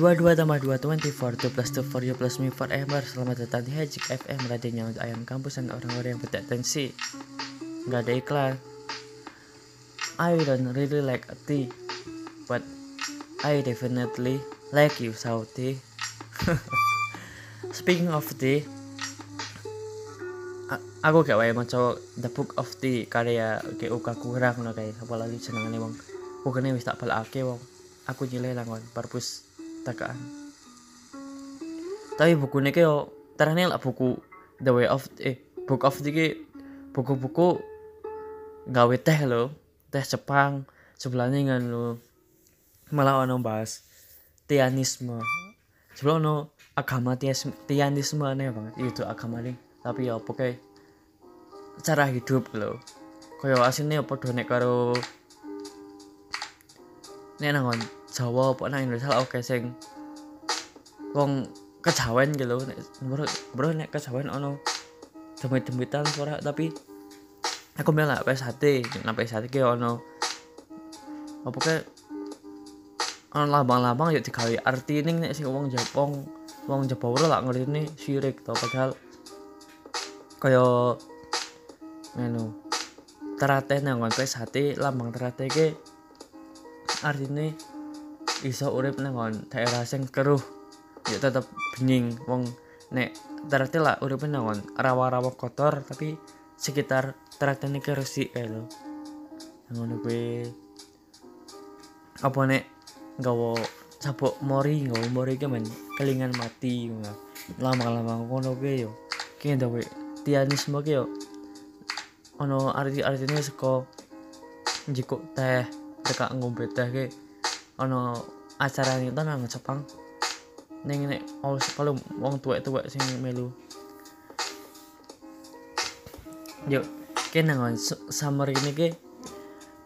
Dua dua tambah dua twenty four two plus two for you plus me forever. Selamat datang di Hajik FM radionya untuk ayam kampus dan orang-orang yang bertensi. Gak ada iklan. I don't really like a tea, but I definitely like you, Sauti. Speaking of tea, aku gak wae maca The Book of Tea karya uga kurang ngono kae apalagi jenengane wong bukane wis tak balake wong. Aku nyilih langon perpus tekaan tapi bukunya ki yo terane lah buku The Way of eh Book of Tea ki buku-buku gawe teh lo teh Jepang. Sebelahnya kan lo malah ono bahas tianisme. Sebelum ono agama tianisme aneh banget itu agama nih tapi ya pokoknya cara hidup lo kaya aslinya padha nek karo nek nang Jawa apa nang Indonesia oke sing wong kejawen gitu. Lho nek bro, bro nek kejawen ono demit-demitan suara tapi aku bilang lah PS1 nah PS1 ki ono apa ke ono lambang-lambang yuk digawe arti ning nek sing wong Jepang wong Jepara lah ngerti ini sirik to. Padahal kaya ngene terate nang PS1 lambang terate ki artine iso urip nang daerah sing keruh. Ya tetep bening wong nek terate lah urip nang rawa-rawa kotor tapi sekitar terate ini resik kae lho. Ngono kuwi. Apa nek nggawa sabuk mori nggawa mori ki men kelingan mati lama-lama ngono kuwi yo. Ki ndawe tianisme ki yo. Ono arti-artine saka njikuk teh tekak ngombe teh ki ono acara itu nang Jepang. Ning nek kalau wong tuwek-tuwek sing melu. Yo ki nang summer ini ki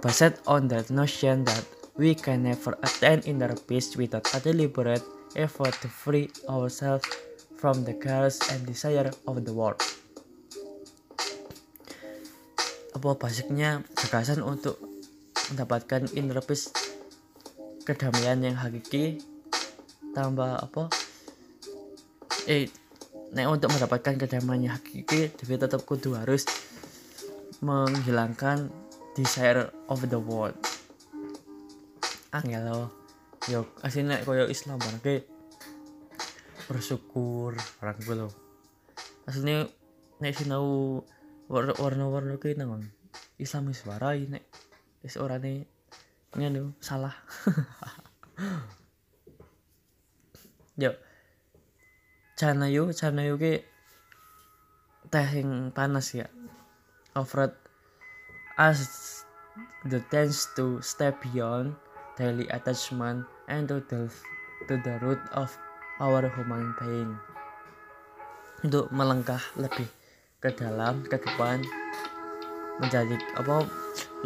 based on that notion that we can never attain inner peace without a deliberate effort to free ourselves from the chaos and desire of the world. Apa basicnya gagasan untuk mendapatkan inner peace kedamaian yang hakiki tambah apa? Eh nek untuk mendapatkan kedamaian yang hakiki tapi tetap kudu harus menghilangkan desire of the world. Angel lo yo aslinya nek koyo Islam banget bersyukur orang gue lo aslinya nek sinau war- warna-warna ki nang Islamis warai nek wis orane ngene salah. Yo. Canayu Canayu ki teh yang panas ya. Offered us the chance to step beyond daily attachment and to delve to the root of our human being. Untuk melangkah lebih ke dalam ke depan menjadi apa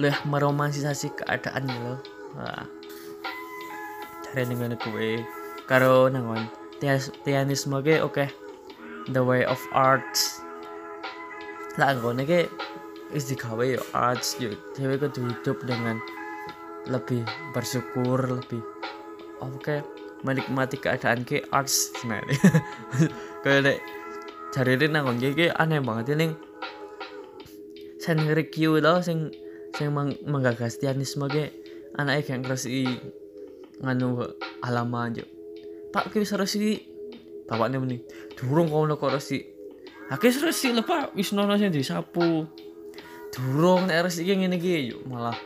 lebih meromantisasi keadaan gitu Wah. cari dengan gue karo nangon ge oke the way of arts. Lah nggone ge is yo arts. Yo dewe kudu hidup dengan lebih bersyukur lebih oke menikmati keadaan ke arts nah kayak cari nangon ge aneh banget ini sen review tau sing sing mang, menggagas tianisme ge anaknya yang resi nganu halaman jo pak ki wis resi? Bapaknya meni durung kono kok resi. Aku wis resi lho pak. Wis nono sing disapu durung nek resi ki ngene iki yo malah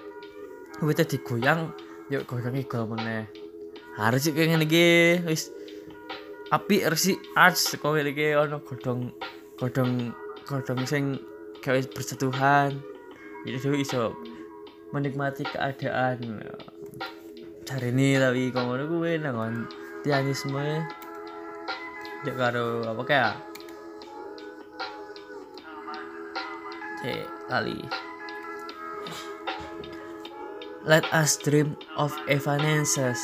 wite digoyang yuk goyang iki meneh. Harus kayak ngene iki wis api resi arts ngene iki ono godhong godhong godhong sing gawe bersentuhan itu iso menikmati keadaan. Cari ini tapi ngono kuwi nangon tianisme. Ya karo apa kayak eh kali let us dream of evanescence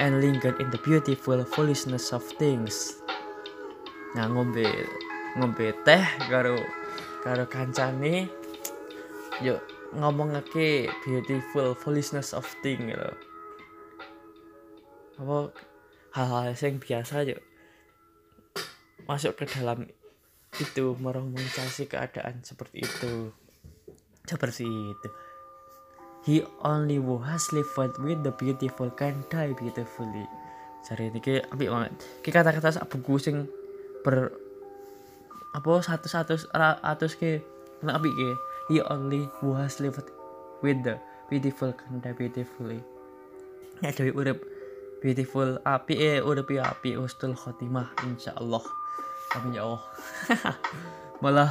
and linger in the beautiful foolishness of things. Nah ngombe ngombe teh karo karo kancane yuk ngomongake beautiful foolishness of thing gitu. Apa hal-hal yang biasa aja masuk ke dalam itu meromantisasi keadaan seperti itu. Seperti itu. He only who has lived with the beautiful can die beautifully. Cari ini kayak ambil banget. Kayak kata-kata buku sing ber apa satu satu atus ke nak ambil ke he only who has lived with the beautiful can die beautifully. Ya dewi urip beautiful api eh udah pi api ustul khotimah insyaallah. Amin ya Allah. Malah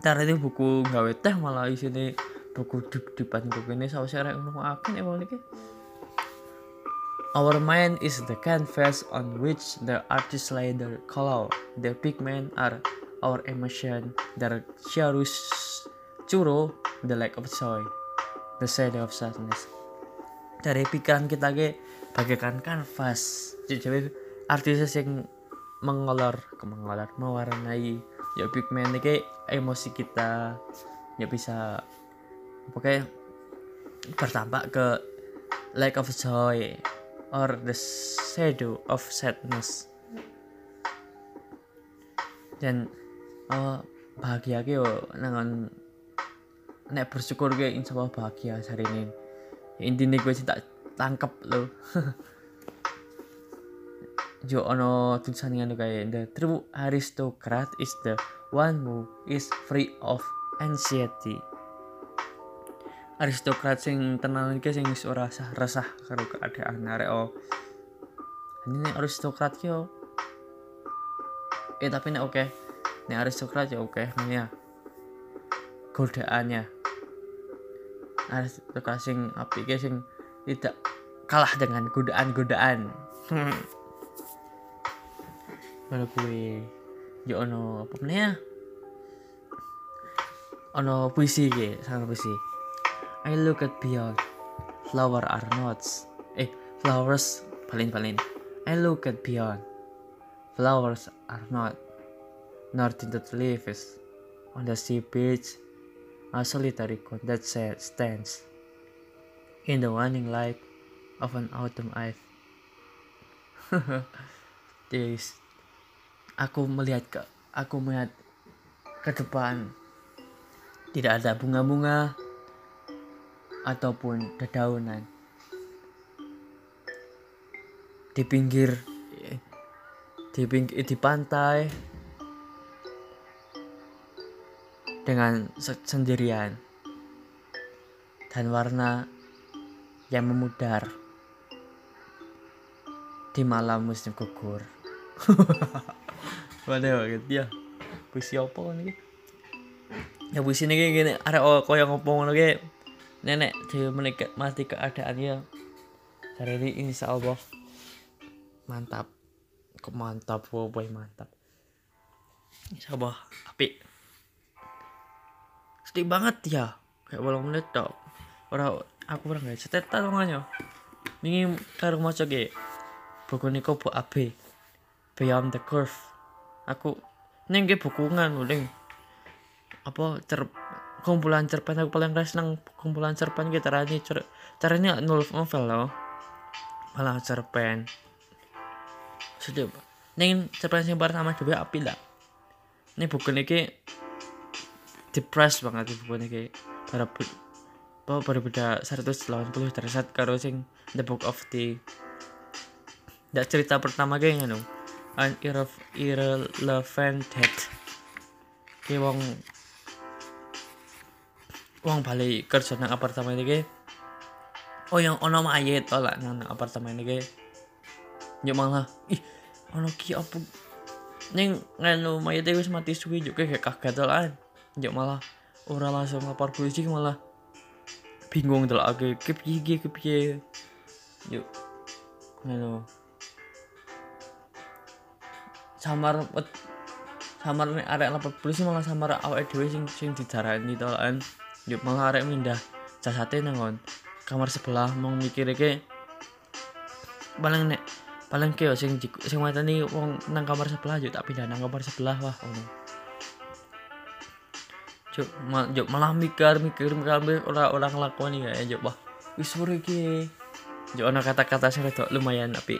cara ini buku gawe teh malah isine buku dip dipan buku ini sama saya ngomong apa nih mau nih Our mind is the canvas on which the artist lay their color. The pigment are our emotion, the charus churo, the lack of joy, the shadow of sadness. Dari pikiran kita ke bagaikan kanvas. Jadi artis yang mengolor mengolor mewarnai ya pigmen ini emosi kita. Ya bisa pokoknya bertambah ke lack of joy or the shadow of sadness. Dan oh, bahagia ke yo nek bersyukur ke insya Allah bahagia hari ini. Intinya gue sih tak tangkep lo jo ono tulisan nganu kayak the true aristocrat is the one who is free of anxiety. Aristokrat sing tenang iki sing ora resah resah karo keadaan. Arek oh. Ini aristokrat yo. Eh tapi nek oke. Okay. nek aristokrat ya oke okay. ya godaannya. Aristokrat sing api sing tidak kalah dengan godaan-godaan. Kalau gue yo ono apa ya? Ono puisi ke sama puisi. I look at beyond flower are notes. Eh flowers paling paling I look at beyond flowers are not. Nor tinted leaves on the sea beach a solitary cone that stands in the waning light of an autumn eve. This, aku melihat ke, aku melihat ke depan. Tidak ada bunga-bunga ataupun dedaunan. Di pinggir di pinggir di pantai dengan sendirian dan warna yang memudar di malam musim gugur. Waduh banget ya. Puisi apa nih? Ya puisi nih gini, ada oh kau yang ngomong lagi nenek dia menikah mati keadaan ya. Hari ini insya Allah mantap, kok mantap, boy mantap. Insya Allah api. Sedih banget ya, kayak menit tau. Orang aku pernah nggak cerita tangannya ini karo maca ge buku niko bu AB Beyond the Curve. Aku neng ge buku nganu ning apa cer kumpulan cerpen aku paling senang kumpulan cerpen gitu caranya cer caranya nul novel loh malah cerpen. Sudah neng cerpen yang pertama juga api lah ini buku niki depressed banget buku niki para bahwa berbeda 180 derajat karo sing The Book of the Dak cerita pertama kayak ngono. An irrelevant death ki wong wong balik kerja nang apartemen iki. Oh yang ono mayit to lah nang apartemen iki. Yo malah ih ono ki apa? Ning nganu mayit wis mati suwi juga kayak kaget lah yo malah ora langsung lapor polisi malah bingung tuh lagi kepiye kepiye yuk halo samar samar nih arek lapor polisi malah samar awak dhewe sing sing dijarani to kan. Yuk malah arek mindah jasate nang kamar sebelah mau mikir ke paling nek paling kyo sing sing nih wong nang kamar sebelah yuk tak pindah nang kamar sebelah wah ono Juk malah mikir mikir mikir orang orang ngelakoni ya juk wah wis sore ki ana kata-kata sing rada lumayan tapi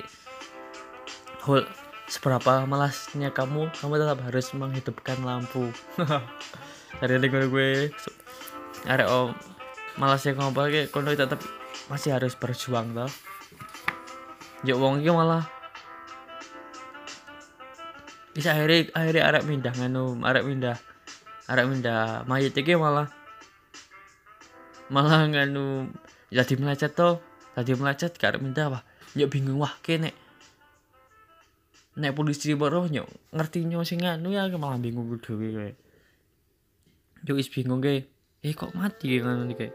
hol seberapa malasnya kamu kamu tetap harus menghidupkan lampu. Dari lingkungan gue ada om malasnya kamu pakai kono tetap masih harus berjuang toh. Juk wong iki malah bisa akhirnya akhirnya arek pindah nganu arek pindah arek minda mayat iki malah malah nganu jadi melecet to jadi melecet karek minda wah nyok bingung wah kene nek polisi baru nyok ngerti nyok sing nganu ya malah bingung gue dhewe kowe. Yo is bingung ke eh kok mati ngono iki?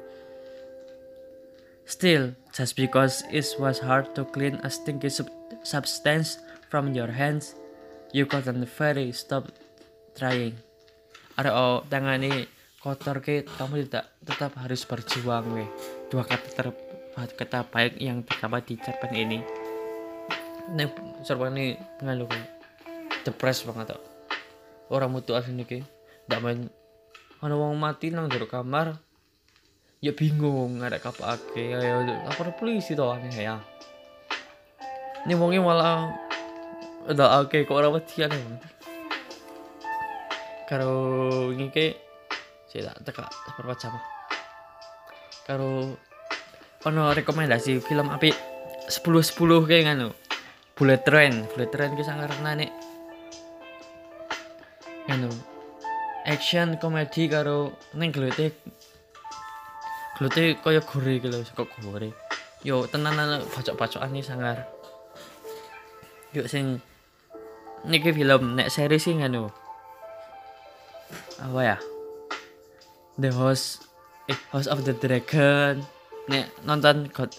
Still, just because it was hard to clean a stinky sub substance from your hands, you couldn't very stop trying ada oh tangan ini kotor ke kamu tidak tetap harus berjuang weh. Dua kata ter kata baik yang terdapat di cerpen ini. Ini cerpen ini ngalu depres banget tuh orang mutu asli nih tidak main. Ada wong mati nang jero kamar ya bingung ada apa ake ya apa polisi tuh aneh ya. Ini wongnya malah udah oke kok orang mati aneh karo ini ke saya tak teka seberapa jam. Karo ono rekomendasi film api sepuluh sepuluh kayak nganu bullet train. Bullet train ki sangar nek. Nganu action komedi karo neng gelete gelete kaya gore gitu kok gore? Yo tenanan bacok-bacokan nih sangar. Yuk sing niki film nek series sih nganu apa ya? The Host eh House of the Dragon. Nek nonton God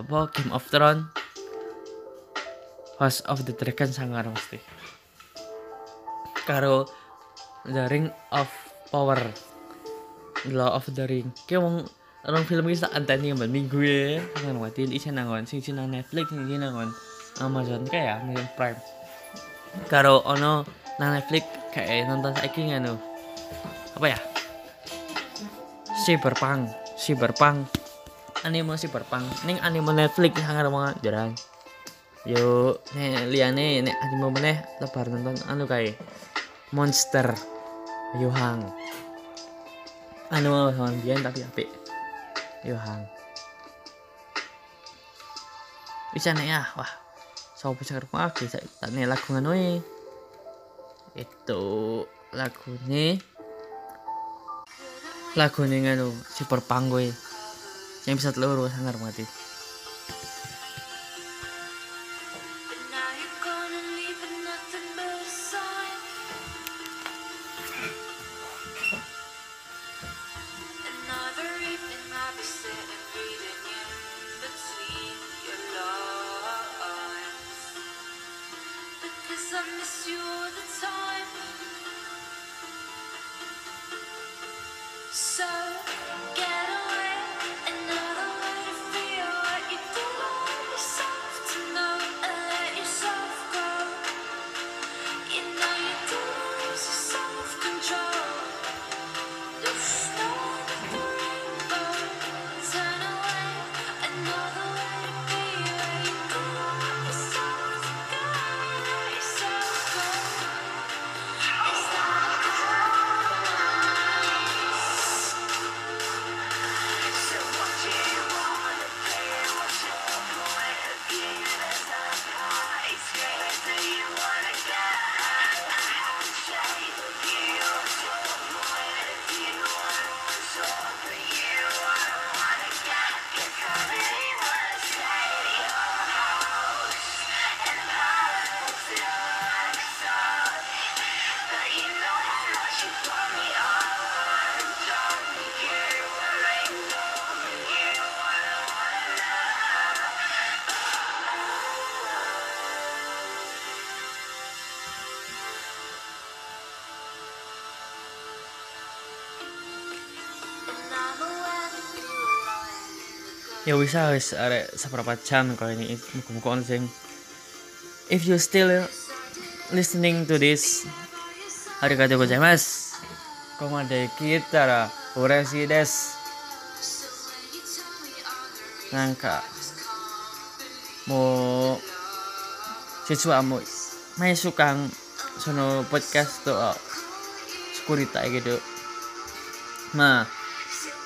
apa Game of Thrones? House of the Dragon sangar mesti karo The Ring of Power. Law of the Ring. Kayak wong orang film ini tak anteni yang minggu ya nang mati isi nangon sing nang Netflix sing nangon Amazon kayak Amazon Prime. Karo ono nang Netflix kayak nonton saiki ngono apa ya? Cyberpunk cyberpunk. Anime cyberpunk. Ning anime Netflix sangat banget jarang. Yo nek liane nek anime meneh lebar nonton anu kayak monster Yohang. Anu sama biyen tapi apik. Yohang. Bisa nih ya wah. So bisa kerumah bisa. Tak nih lagu anu itu lagu nih lagu nih nganu si perpanggoy yang bisa telur sangar mati So ya bisa wis are seberapa jam kalau ini muka-muka sing if you still listening to this arigatou gozaimasu komade kita ra uresi des. Nangka. Mo siswa mo may sukang sono podcast to oh, sekurita gitu ma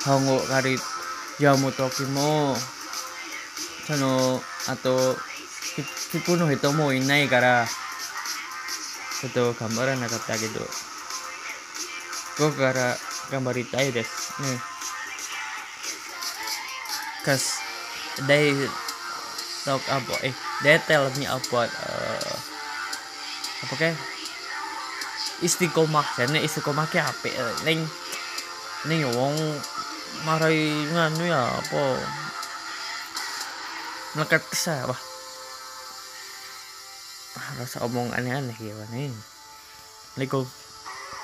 hongo karit yamu toki mo sono ato kipu no hito mo inai kara ito gambaran nakatta gitu ko kara gambaritai desu ne cause they talk about eh they tell me uh, apa ke? Istiqomah jane istiqomah ke apik eh. ning ning wong marai nganu ya apa? Melekat kesah wah ah, rasa omong aneh-aneh ya nih Assalamualaikum